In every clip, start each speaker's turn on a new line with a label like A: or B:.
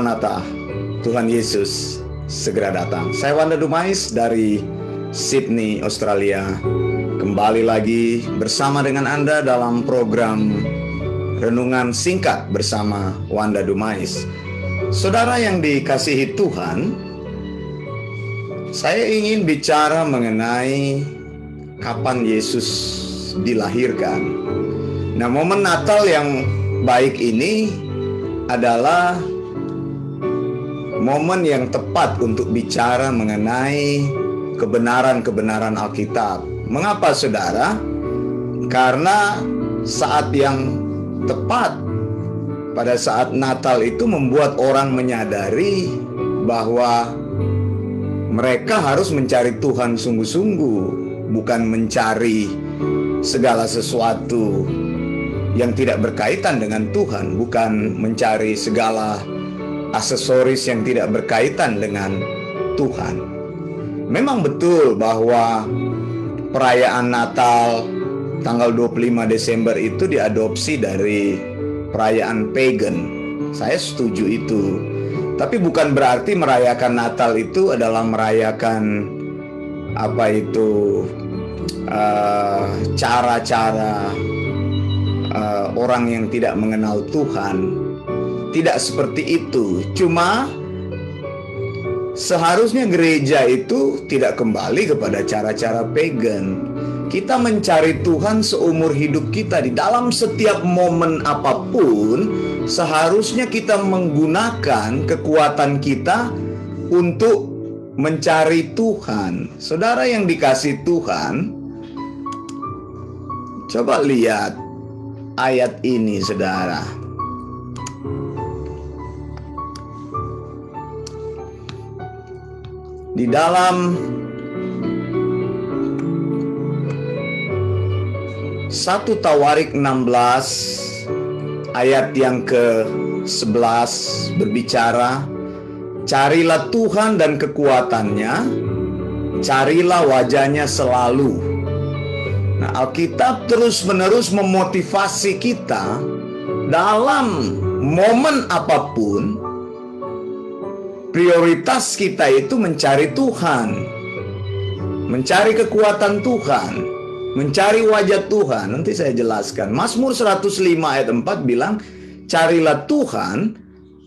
A: Maranatha, Tuhan Yesus segera datang. Saya Wanda Dumais dari Sydney, Australia. Kembali lagi bersama dengan Anda dalam program Renungan Singkat bersama Wanda Dumais. Saudara yang dikasihi Tuhan, saya ingin bicara mengenai kapan Yesus dilahirkan. Nah, momen Natal yang baik ini adalah momen yang tepat untuk bicara mengenai kebenaran-kebenaran Alkitab. Mengapa saudara? Karena saat yang tepat pada saat Natal itu membuat orang menyadari bahwa mereka harus mencari Tuhan sungguh-sungguh, bukan mencari segala sesuatu yang tidak berkaitan dengan Tuhan, bukan mencari segala aksesoris yang tidak berkaitan dengan Tuhan. Memang betul bahwa perayaan Natal tanggal 25 Desember itu diadopsi dari perayaan pagan. Saya setuju itu. Tapi bukan berarti merayakan Natal itu adalah merayakan apa itu eh, cara-cara uh, uh, orang yang tidak mengenal Tuhan. Tidak seperti itu. Cuma seharusnya gereja itu tidak kembali kepada cara-cara pagan. Kita mencari Tuhan seumur hidup kita di dalam setiap momen apa pun, seharusnya kita menggunakan kekuatan kita untuk mencari Tuhan. Saudara yang dikasih Tuhan, coba lihat ayat ini, saudara. Di dalam satu Tawarik 16 ayat yang ke-11 berbicara Carilah Tuhan dan kekuatannya Carilah wajahnya selalu. Nah, Alkitab terus-menerus memotivasi kita dalam momen apa pun prioritas kita itu mencari Tuhan. Mencari kekuatan Tuhan, mencari wajah Tuhan. Nanti saya jelaskan. Mazmur 105 ayat 4 bilang, "Carilah Tuhan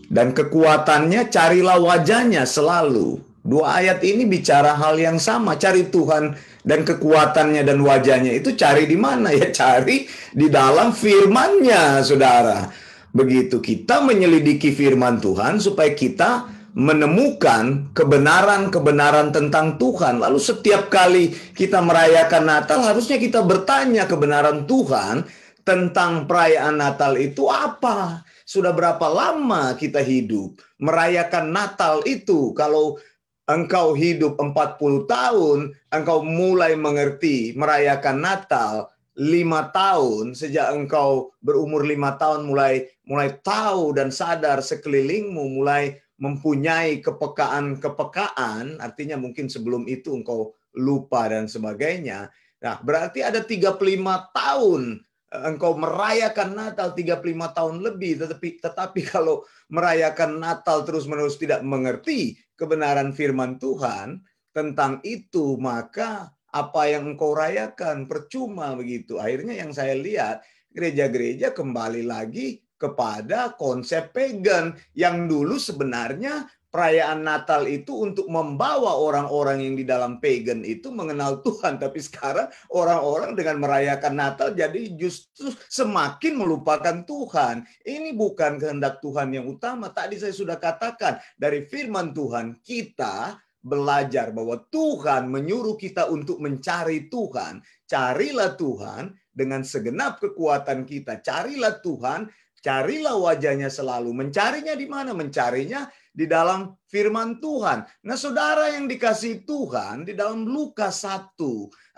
A: dan kekuatannya, carilah wajahnya selalu." Dua ayat ini bicara hal yang sama, cari Tuhan dan kekuatannya dan wajahnya itu cari di mana ya? Cari di dalam firman-Nya, Saudara. Begitu kita menyelidiki firman Tuhan supaya kita menemukan kebenaran-kebenaran tentang Tuhan. Lalu setiap kali kita merayakan Natal harusnya kita bertanya kebenaran Tuhan tentang perayaan Natal itu apa? Sudah berapa lama kita hidup merayakan Natal itu? Kalau engkau hidup 40 tahun, engkau mulai mengerti merayakan Natal lima tahun sejak engkau berumur lima tahun mulai mulai tahu dan sadar sekelilingmu mulai mempunyai kepekaan-kepekaan artinya mungkin sebelum itu engkau lupa dan sebagainya. Nah berarti ada 35 tahun engkau merayakan Natal 35 tahun lebih tetapi tetapi kalau merayakan Natal terus-menerus tidak mengerti kebenaran firman Tuhan tentang itu maka apa yang engkau rayakan percuma begitu. Akhirnya yang saya lihat gereja-gereja kembali lagi kepada konsep pagan yang dulu sebenarnya perayaan Natal itu untuk membawa orang-orang yang di dalam pagan itu mengenal Tuhan. Tapi sekarang orang-orang dengan merayakan Natal jadi justru semakin melupakan Tuhan. Ini bukan kehendak Tuhan yang utama. Tadi saya sudah katakan dari firman Tuhan kita belajar bahwa Tuhan menyuruh kita untuk mencari Tuhan. Carilah Tuhan dengan segenap kekuatan kita. Carilah Tuhan, carilah wajahnya selalu. Mencarinya di mana? Mencarinya di dalam firman Tuhan. Nah, saudara yang dikasih Tuhan di dalam Lukas 1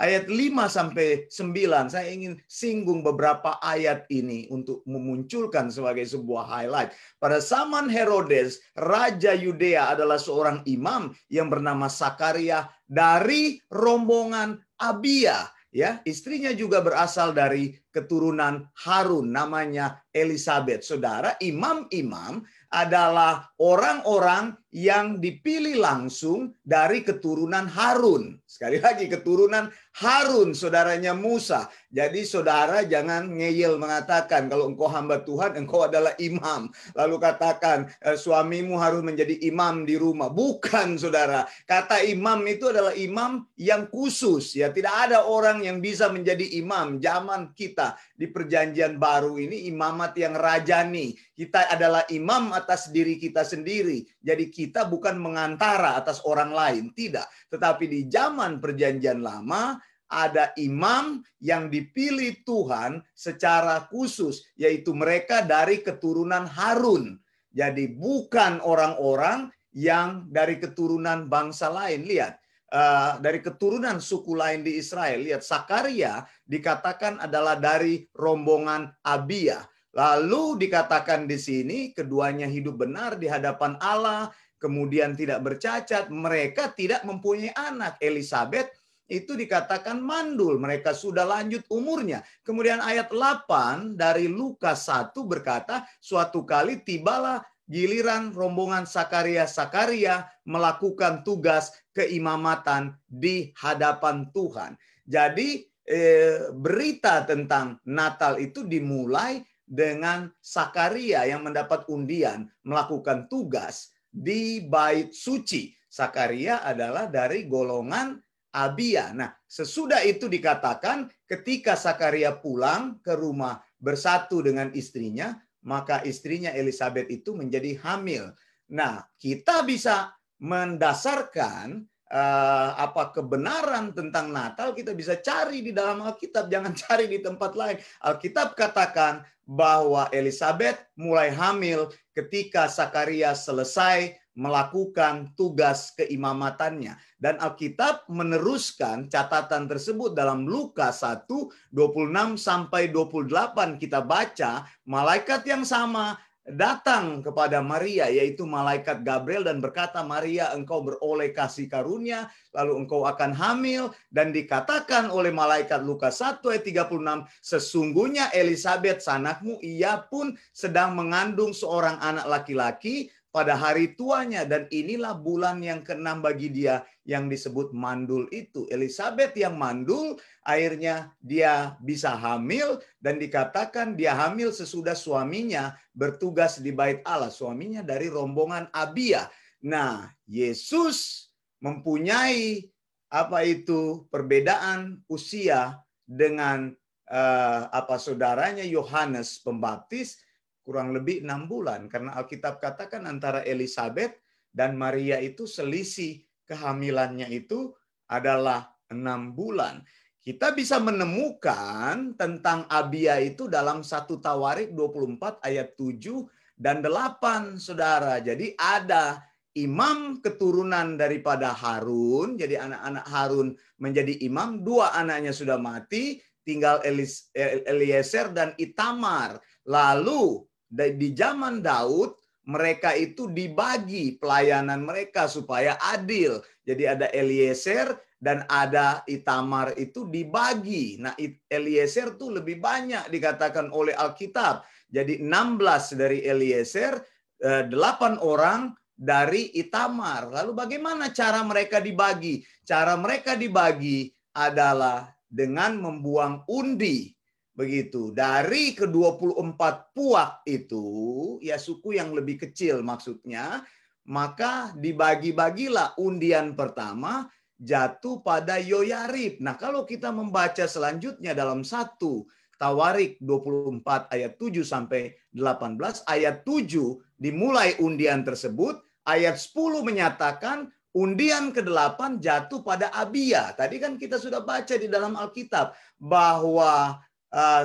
A: ayat 5 sampai 9, saya ingin singgung beberapa ayat ini untuk memunculkan sebagai sebuah highlight. Pada zaman Herodes, raja Yudea adalah seorang imam yang bernama Sakaria dari rombongan Abia ya istrinya juga berasal dari keturunan Harun namanya Elizabeth saudara imam-imam adalah orang-orang yang dipilih langsung dari keturunan Harun. Sekali lagi keturunan Harun, saudaranya Musa. Jadi saudara jangan ngeyel mengatakan kalau engkau hamba Tuhan, engkau adalah imam. Lalu katakan eh, suamimu harus menjadi imam di rumah. Bukan saudara. Kata imam itu adalah imam yang khusus. ya Tidak ada orang yang bisa menjadi imam. Zaman kita di perjanjian baru ini imamat yang rajani. Kita adalah imam atas diri kita sendiri. Jadi kita bukan mengantara atas orang lain. Tidak. Tetapi di zaman perjanjian lama ada imam yang dipilih Tuhan secara khusus, yaitu mereka dari keturunan Harun. Jadi bukan orang-orang yang dari keturunan bangsa lain. Lihat, uh, dari keturunan suku lain di Israel. Lihat, Sakaria dikatakan adalah dari rombongan Abia. Lalu dikatakan di sini keduanya hidup benar di hadapan Allah, kemudian tidak bercacat. Mereka tidak mempunyai anak. Elizabeth itu dikatakan mandul. Mereka sudah lanjut umurnya. Kemudian ayat 8 dari Lukas 1 berkata, suatu kali tibalah giliran rombongan Sakaria Sakaria melakukan tugas keimamatan di hadapan Tuhan. Jadi eh, berita tentang Natal itu dimulai dengan Sakaria yang mendapat undian melakukan tugas di bait suci. Sakaria adalah dari golongan Abia. Nah, sesudah itu dikatakan ketika Sakaria pulang ke rumah bersatu dengan istrinya, maka istrinya Elizabeth itu menjadi hamil. Nah, kita bisa mendasarkan uh, apa kebenaran tentang Natal kita bisa cari di dalam Alkitab, jangan cari di tempat lain. Alkitab katakan bahwa Elizabeth mulai hamil ketika Sakaria selesai melakukan tugas keimamatannya. Dan Alkitab meneruskan catatan tersebut dalam Lukas 1, 26 sampai 28 kita baca malaikat yang sama datang kepada Maria yaitu malaikat Gabriel dan berkata Maria engkau beroleh kasih karunia lalu engkau akan hamil. Dan dikatakan oleh malaikat Lukas 1 ayat 36 sesungguhnya Elizabeth sanakmu ia pun sedang mengandung seorang anak laki-laki pada hari tuanya dan inilah bulan yang keenam bagi dia yang disebut mandul itu. Elizabeth yang mandul akhirnya dia bisa hamil dan dikatakan dia hamil sesudah suaminya bertugas di bait Allah. Suaminya dari rombongan Abia. Nah, Yesus mempunyai apa itu perbedaan usia dengan uh, apa saudaranya Yohanes Pembaptis kurang lebih enam bulan karena Alkitab katakan antara Elizabeth dan Maria itu selisih kehamilannya itu adalah enam bulan. Kita bisa menemukan tentang Abia itu dalam satu Tawarik 24 ayat 7 dan 8 Saudara. Jadi ada imam keturunan daripada Harun, jadi anak-anak Harun menjadi imam, dua anaknya sudah mati, tinggal Eliezer dan Itamar. Lalu di zaman Daud mereka itu dibagi pelayanan mereka supaya adil. Jadi ada Eliezer dan ada Itamar itu dibagi. Nah, Eliezer tuh lebih banyak dikatakan oleh Alkitab. Jadi 16 dari Eliezer, 8 eh, orang dari Itamar. Lalu bagaimana cara mereka dibagi? Cara mereka dibagi adalah dengan membuang undi Begitu. Dari ke-24 puak itu, ya suku yang lebih kecil maksudnya, maka dibagi-bagilah undian pertama jatuh pada Yoyarib. Nah, kalau kita membaca selanjutnya dalam satu Tawarik 24 ayat 7 sampai 18, ayat 7 dimulai undian tersebut, ayat 10 menyatakan undian ke-8 jatuh pada Abia. Tadi kan kita sudah baca di dalam Alkitab bahwa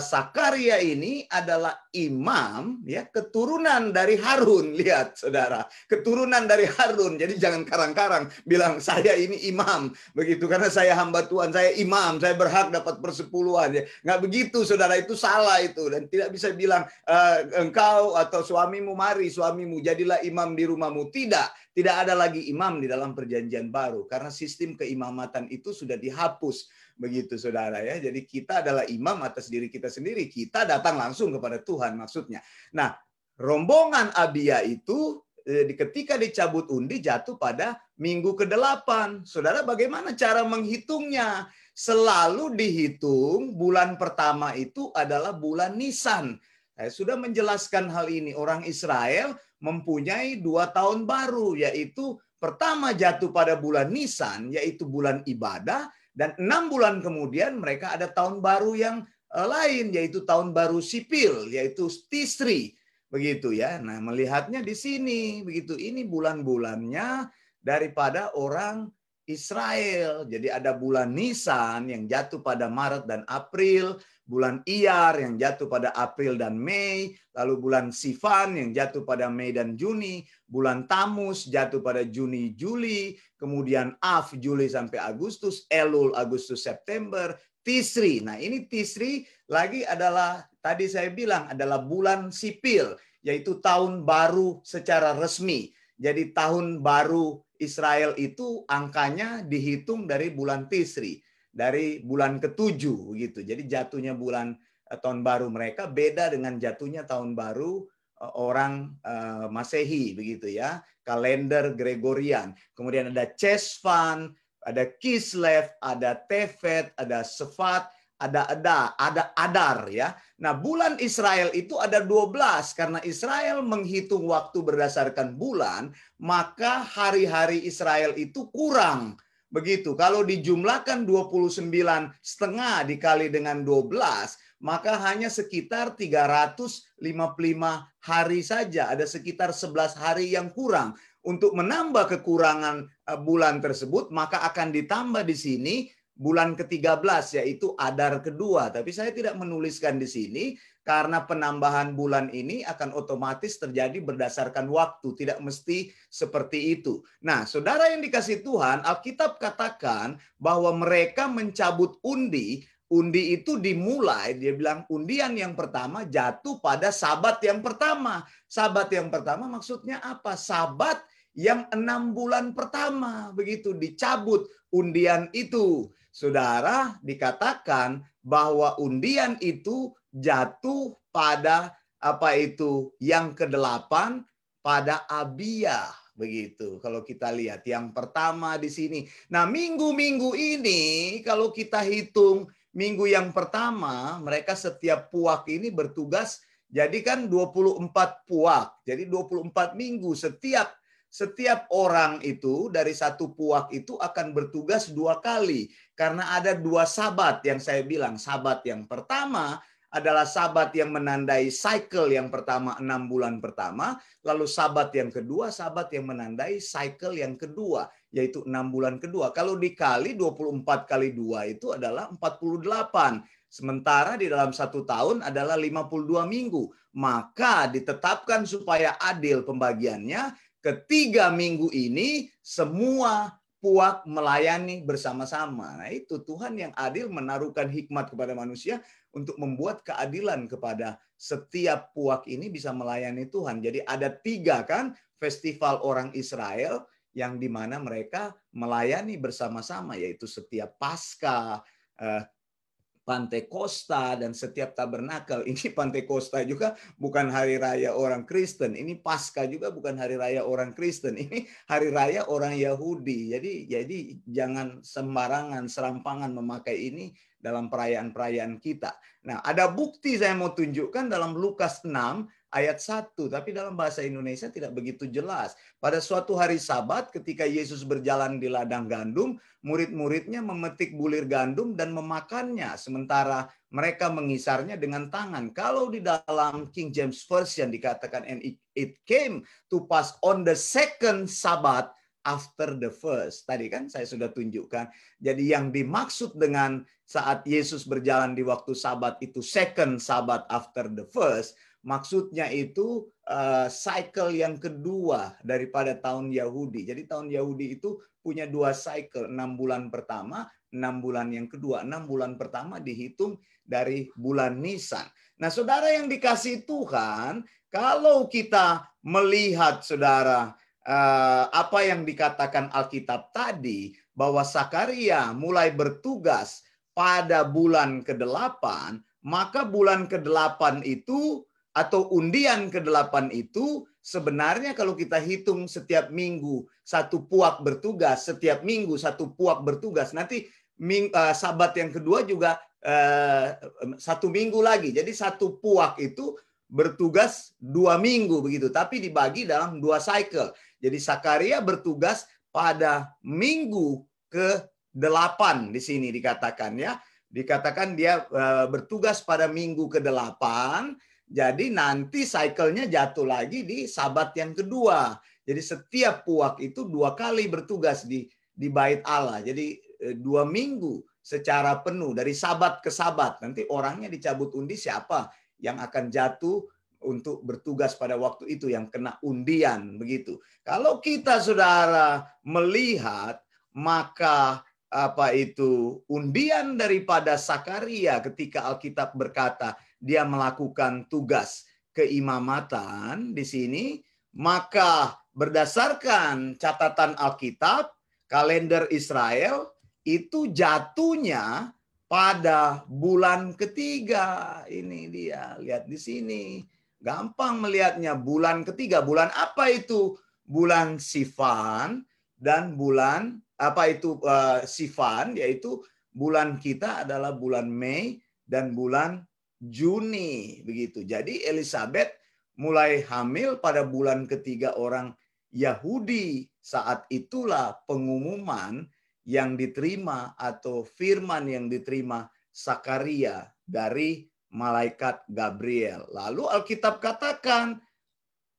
A: Sakaria ini adalah imam ya keturunan dari Harun. Lihat saudara keturunan dari Harun. Jadi jangan karang-karang bilang saya ini imam. Begitu karena saya hamba Tuhan saya imam saya berhak dapat persepuluhan ya. Nggak begitu saudara itu salah itu. Dan tidak bisa bilang uh, engkau atau suamimu mari suamimu jadilah imam di rumahmu. Tidak tidak ada lagi imam di dalam perjanjian baru karena sistem keimamatan itu sudah dihapus Begitu saudara ya. Jadi kita adalah imam atas diri kita sendiri. Kita datang langsung kepada Tuhan maksudnya. Nah, rombongan Abia itu eh, ketika dicabut undi jatuh pada minggu ke-8. Saudara bagaimana cara menghitungnya? Selalu dihitung bulan pertama itu adalah bulan Nisan. Saya sudah menjelaskan hal ini. Orang Israel mempunyai dua tahun baru, yaitu pertama jatuh pada bulan Nisan, yaitu bulan ibadah, dan enam bulan kemudian mereka ada tahun baru yang eh, lain, yaitu tahun baru sipil, yaitu Tisri begitu ya. Nah, melihatnya di sini begitu. Ini bulan-bulannya daripada orang Israel. Jadi ada bulan Nisan yang jatuh pada Maret dan April, bulan Iyar yang jatuh pada April dan Mei, lalu bulan Sivan yang jatuh pada Mei dan Juni, bulan Tamus jatuh pada Juni Juli, kemudian Av Juli sampai Agustus, Elul Agustus September, Tisri. Nah, ini Tisri lagi adalah tadi saya bilang adalah bulan sipil, yaitu tahun baru secara resmi. Jadi tahun baru Israel itu angkanya dihitung dari bulan Tisri, dari bulan ketujuh gitu. Jadi jatuhnya bulan eh, tahun baru mereka beda dengan jatuhnya tahun baru eh, orang uh, Masehi begitu ya. Kalender Gregorian. Kemudian ada Chesvan, ada Kislev, ada Tefet, ada Sefat, ada ada ada adar ya. Nah, bulan Israel itu ada 12 karena Israel menghitung waktu berdasarkan bulan, maka hari-hari Israel itu kurang. Begitu. Kalau dijumlahkan 29 setengah dikali dengan 12, maka hanya sekitar 355 hari saja. Ada sekitar 11 hari yang kurang. Untuk menambah kekurangan eh, bulan tersebut, maka akan ditambah di sini bulan ke-13 yaitu Adar kedua. Tapi saya tidak menuliskan di sini karena penambahan bulan ini akan otomatis terjadi berdasarkan waktu, tidak mesti seperti itu. Nah, Saudara yang dikasih Tuhan, Alkitab katakan bahwa mereka mencabut undi Undi itu dimulai, dia bilang undian yang pertama jatuh pada sabat yang pertama. Sabat yang pertama maksudnya apa? Sabat yang enam bulan pertama. Begitu dicabut undian itu. Saudara, dikatakan bahwa undian itu jatuh pada apa itu yang kedelapan pada Abia begitu. Kalau kita lihat yang pertama di sini. Nah, minggu-minggu ini kalau kita hitung minggu yang pertama, mereka setiap puak ini bertugas jadi kan 24 puak. Jadi 24 minggu setiap setiap orang itu dari satu puak itu akan bertugas dua kali karena ada dua sabat yang saya bilang. Sabat yang pertama adalah sabat yang menandai cycle yang pertama enam bulan pertama lalu sabat yang kedua sabat yang menandai cycle yang kedua yaitu enam bulan kedua. Kalau dikali 24 kali dua itu adalah 48 sementara di dalam satu tahun adalah 52 minggu. Maka ditetapkan supaya adil pembagiannya ketiga minggu ini semua puak melayani bersama-sama. Nah itu Tuhan yang adil menaruhkan hikmat kepada manusia untuk membuat keadilan kepada setiap puak ini bisa melayani Tuhan. Jadi ada tiga kan festival orang Israel yang di mana mereka melayani bersama-sama yaitu setiap Paskah, eh, Pantai Costa dan setiap tabernakel. Ini Pantai Costa juga bukan hari raya orang Kristen. Ini Paskah juga bukan hari raya orang Kristen. Ini hari raya orang Yahudi. Jadi jadi jangan sembarangan serampangan memakai ini dalam perayaan-perayaan kita. Nah, ada bukti saya mau tunjukkan dalam Lukas 6 ayat 1, tapi dalam bahasa Indonesia tidak begitu jelas. Pada suatu hari Sabat ketika Yesus berjalan di ladang gandum, murid-muridnya memetik bulir gandum dan memakannya sementara mereka mengisarnya dengan tangan. Kalau di dalam King James Version dikatakan and it, it came to pass on the second Sabbath after the first. Tadi kan saya sudah tunjukkan. Jadi yang dimaksud dengan saat Yesus berjalan di waktu sabat itu second sabat after the first Maksudnya itu uh, cycle yang kedua daripada tahun Yahudi. Jadi tahun Yahudi itu punya dua cycle, enam bulan pertama, enam bulan yang kedua. Enam bulan pertama dihitung dari bulan Nisan. Nah saudara yang dikasih Tuhan, kalau kita melihat saudara uh, apa yang dikatakan Alkitab tadi, bahwa Sakaria mulai bertugas pada bulan ke-8, maka bulan ke-8 itu atau undian ke-8 itu sebenarnya kalau kita hitung setiap minggu satu puak bertugas, setiap minggu satu puak bertugas. Nanti ming, uh, sabat yang kedua juga uh, satu minggu lagi. Jadi satu puak itu bertugas dua minggu begitu, tapi dibagi dalam dua cycle. Jadi Sakaria bertugas pada minggu ke delapan di sini dikatakan ya. Dikatakan dia uh, bertugas pada minggu ke-8. Jadi nanti cycle-nya jatuh lagi di sabat yang kedua. Jadi setiap puak itu dua kali bertugas di di bait Allah. Jadi uh, dua minggu secara penuh dari sabat ke sabat. Nanti orangnya dicabut undi siapa yang akan jatuh untuk bertugas pada waktu itu yang kena undian begitu. Kalau kita saudara melihat maka apa itu undian daripada Sakaria ketika Alkitab berkata dia melakukan tugas keimamatan di sini maka berdasarkan catatan Alkitab kalender Israel itu jatuhnya pada bulan ketiga. Ini dia lihat di sini. Gampang melihatnya bulan ketiga. Bulan apa itu? Bulan Sivan dan bulan apa itu uh, Sivan yaitu bulan kita adalah bulan Mei dan bulan Juni begitu. Jadi Elizabeth mulai hamil pada bulan ketiga orang Yahudi. Saat itulah pengumuman yang diterima atau firman yang diterima Sakaria dari malaikat Gabriel. Lalu Alkitab katakan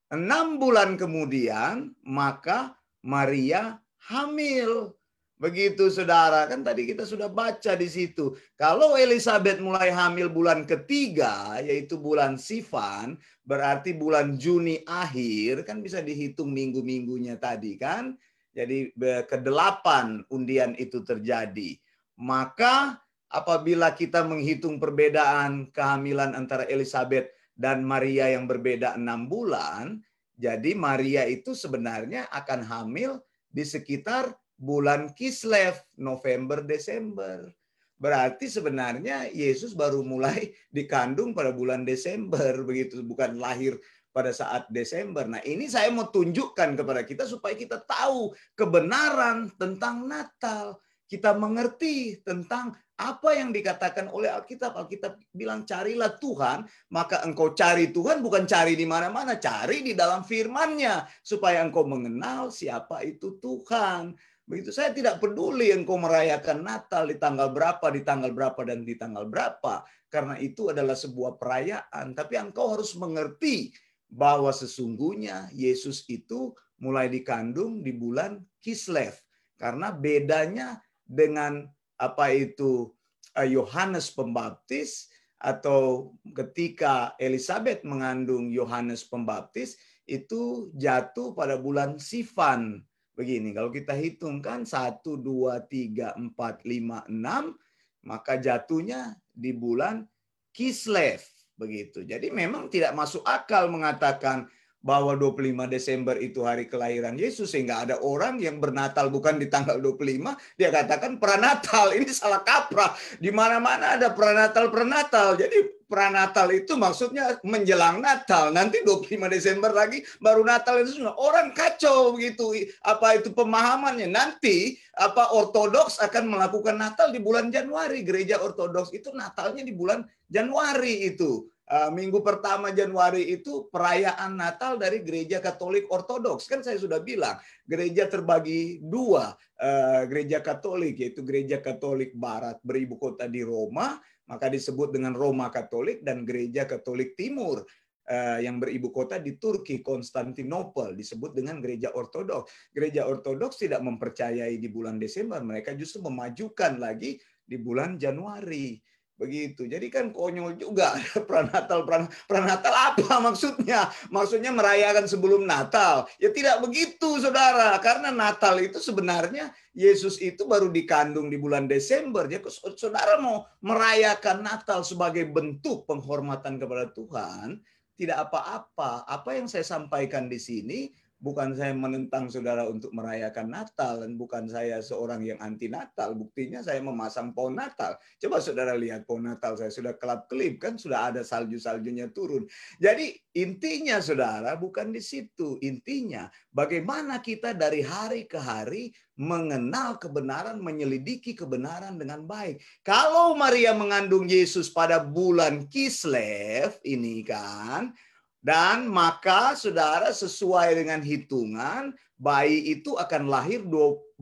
A: enam bulan kemudian maka Maria hamil. Begitu saudara, kan tadi kita sudah baca di situ. Kalau Elizabeth mulai hamil bulan ketiga, yaitu bulan Sivan, berarti bulan Juni akhir, kan bisa dihitung minggu-minggunya tadi kan. Jadi kedelapan undian itu terjadi. Maka apabila kita menghitung perbedaan kehamilan antara Elizabeth dan Maria yang berbeda enam bulan, jadi Maria itu sebenarnya akan hamil di sekitar bulan Kislev, November, Desember. Berarti sebenarnya Yesus baru mulai dikandung pada bulan Desember, begitu bukan lahir pada saat Desember. Nah, ini saya mau tunjukkan kepada kita supaya kita tahu kebenaran tentang Natal. Kita mengerti tentang apa yang dikatakan oleh Alkitab. Alkitab bilang carilah Tuhan, maka engkau cari Tuhan bukan cari di mana-mana, cari di dalam firman-Nya supaya engkau mengenal siapa itu Tuhan. Begitu. Saya tidak peduli engkau merayakan Natal di tanggal berapa, di tanggal berapa dan di tanggal berapa. Karena itu adalah sebuah perayaan, tapi engkau harus mengerti bahwa sesungguhnya Yesus itu mulai dikandung di bulan Kislev. Karena bedanya dengan apa itu eh, Yohanes Pembaptis atau ketika Elizabeth mengandung Yohanes Pembaptis itu jatuh pada bulan Sivan. Begini, kalau kita hitungkan 1, 2, 3, 4, 5, 6, maka jatuhnya di bulan Kislev. Begitu. Jadi memang tidak masuk akal mengatakan bahwa 25 Desember itu hari kelahiran Yesus sehingga ada orang yang bernatal bukan di tanggal 25 dia katakan pranatal ini salah kaprah di mana-mana ada pranatal pranatal jadi pranatal itu maksudnya menjelang Natal. Nanti 25 Desember lagi baru Natal itu semua. Orang kacau begitu apa itu pemahamannya. Nanti apa ortodoks akan melakukan Natal di bulan Januari. Gereja ortodoks itu Natalnya di bulan Januari itu. Minggu pertama Januari itu perayaan Natal dari gereja Katolik Ortodoks. Kan saya sudah bilang, gereja terbagi dua, eh, gereja Katolik yaitu gereja Katolik Barat beribu kota di Roma, maka disebut dengan Roma Katolik dan gereja Katolik Timur eh, yang beribu kota di Turki, Konstantinopel, disebut dengan gereja Ortodoks. Gereja Ortodoks tidak mempercayai di bulan Desember, mereka justru memajukan lagi di bulan Januari begitu. Jadi kan konyol juga pranatal pranatal apa maksudnya? Maksudnya merayakan sebelum Natal. Ya tidak begitu Saudara, karena Natal itu sebenarnya Yesus itu baru dikandung di bulan Desember. Jadi Saudara mau merayakan Natal sebagai bentuk penghormatan kepada Tuhan, tidak apa-apa. Apa yang saya sampaikan di sini Bukan saya menentang saudara untuk merayakan Natal dan bukan saya seorang yang anti Natal. Buktinya saya memasang pohon Natal. Coba saudara lihat pohon Natal saya sudah kelap-kelip kan sudah ada salju-saljunya turun. Jadi intinya saudara bukan di situ. Intinya bagaimana kita dari hari ke hari mengenal kebenaran, menyelidiki kebenaran dengan baik. Kalau Maria mengandung Yesus pada bulan Kislev ini kan, dan maka saudara sesuai dengan hitungan bayi itu akan lahir 280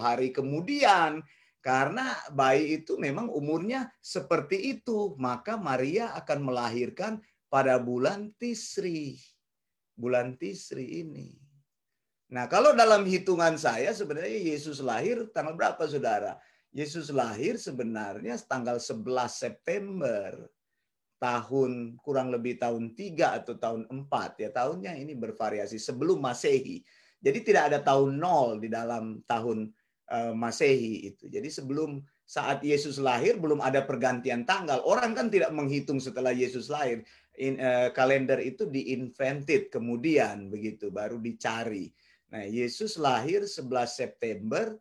A: hari kemudian. Karena bayi itu memang umurnya seperti itu. Maka Maria akan melahirkan pada bulan Tisri. Bulan Tisri ini. Nah kalau dalam hitungan saya sebenarnya Yesus lahir tanggal berapa saudara? Yesus lahir sebenarnya tanggal 11 September tahun kurang lebih tahun 3 atau tahun 4 ya tahunnya ini bervariasi sebelum Masehi. Jadi tidak ada tahun nol di dalam tahun uh, Masehi itu. Jadi sebelum saat Yesus lahir belum ada pergantian tanggal. Orang kan tidak menghitung setelah Yesus lahir. In, uh, kalender itu diinvented kemudian begitu baru dicari. Nah, Yesus lahir 11 September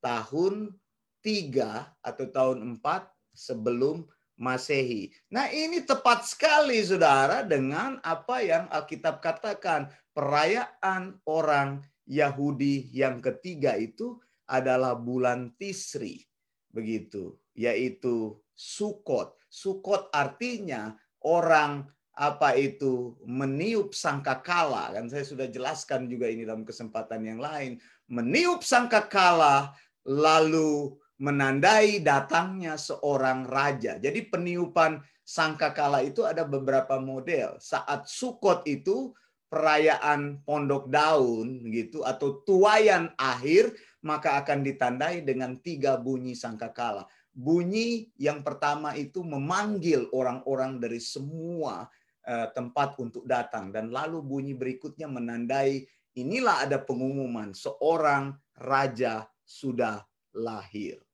A: tahun 3 atau tahun 4 sebelum Masehi. Nah, ini tepat sekali Saudara dengan apa yang Alkitab katakan, perayaan orang Yahudi yang ketiga itu adalah bulan Tisri. Begitu, yaitu Sukot. Sukot artinya orang apa itu meniup sangkakala kan saya sudah jelaskan juga ini dalam kesempatan yang lain meniup sangkakala lalu menandai datangnya seorang raja. Jadi peniupan sangkakala itu ada beberapa model. Saat Sukot itu perayaan pondok daun gitu atau tuayan akhir maka akan ditandai dengan tiga bunyi sangkakala. Bunyi yang pertama itu memanggil orang-orang dari semua uh, tempat untuk datang dan lalu bunyi berikutnya menandai inilah ada pengumuman seorang raja sudah lahir.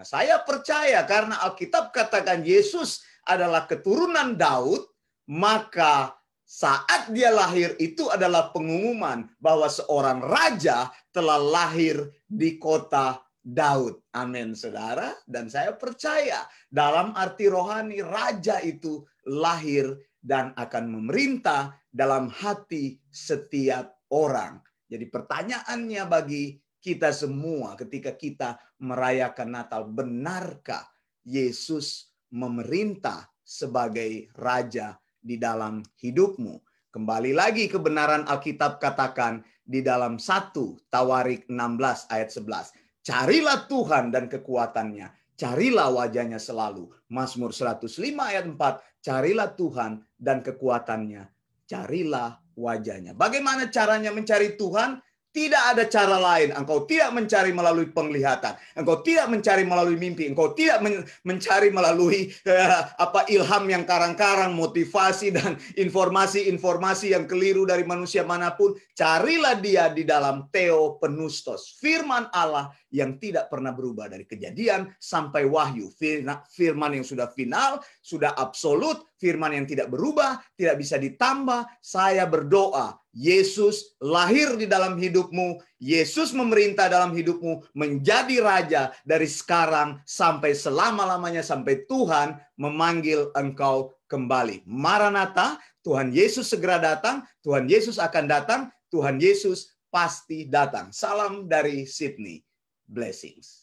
A: Nah, saya percaya karena Alkitab katakan Yesus adalah keturunan Daud, maka saat dia lahir itu adalah pengumuman bahwa seorang raja telah lahir di kota Daud. Amin, saudara. Dan saya percaya dalam arti rohani raja itu lahir dan akan memerintah dalam hati setiap orang. Jadi pertanyaannya bagi kita semua ketika kita merayakan Natal. Benarkah Yesus memerintah sebagai raja di dalam hidupmu? Kembali lagi kebenaran Alkitab katakan di dalam 1 Tawarik 16 ayat 11. Carilah Tuhan dan kekuatannya. Carilah wajahnya selalu. Mazmur 105 ayat 4. Carilah Tuhan dan kekuatannya. Carilah wajahnya. Bagaimana caranya mencari Tuhan? Tidak ada cara lain. Engkau tidak mencari melalui penglihatan. Engkau tidak mencari melalui mimpi. Engkau tidak men mencari melalui uh, apa ilham yang karang-karang, motivasi dan informasi-informasi yang keliru dari manusia mana pun. Carilah dia di dalam Theo Penustos. Firman Allah yang tidak pernah berubah dari kejadian sampai wahyu. Firman yang sudah final, sudah absolut, firman yang tidak berubah, tidak bisa ditambah. Saya berdoa Yesus lahir di dalam hidupmu, Yesus memerintah dalam hidupmu, menjadi raja dari sekarang sampai selama-lamanya sampai Tuhan memanggil engkau kembali. Maranatha, Tuhan Yesus segera datang, Tuhan Yesus akan datang, Tuhan Yesus pasti datang. Salam dari Sydney. Blessings.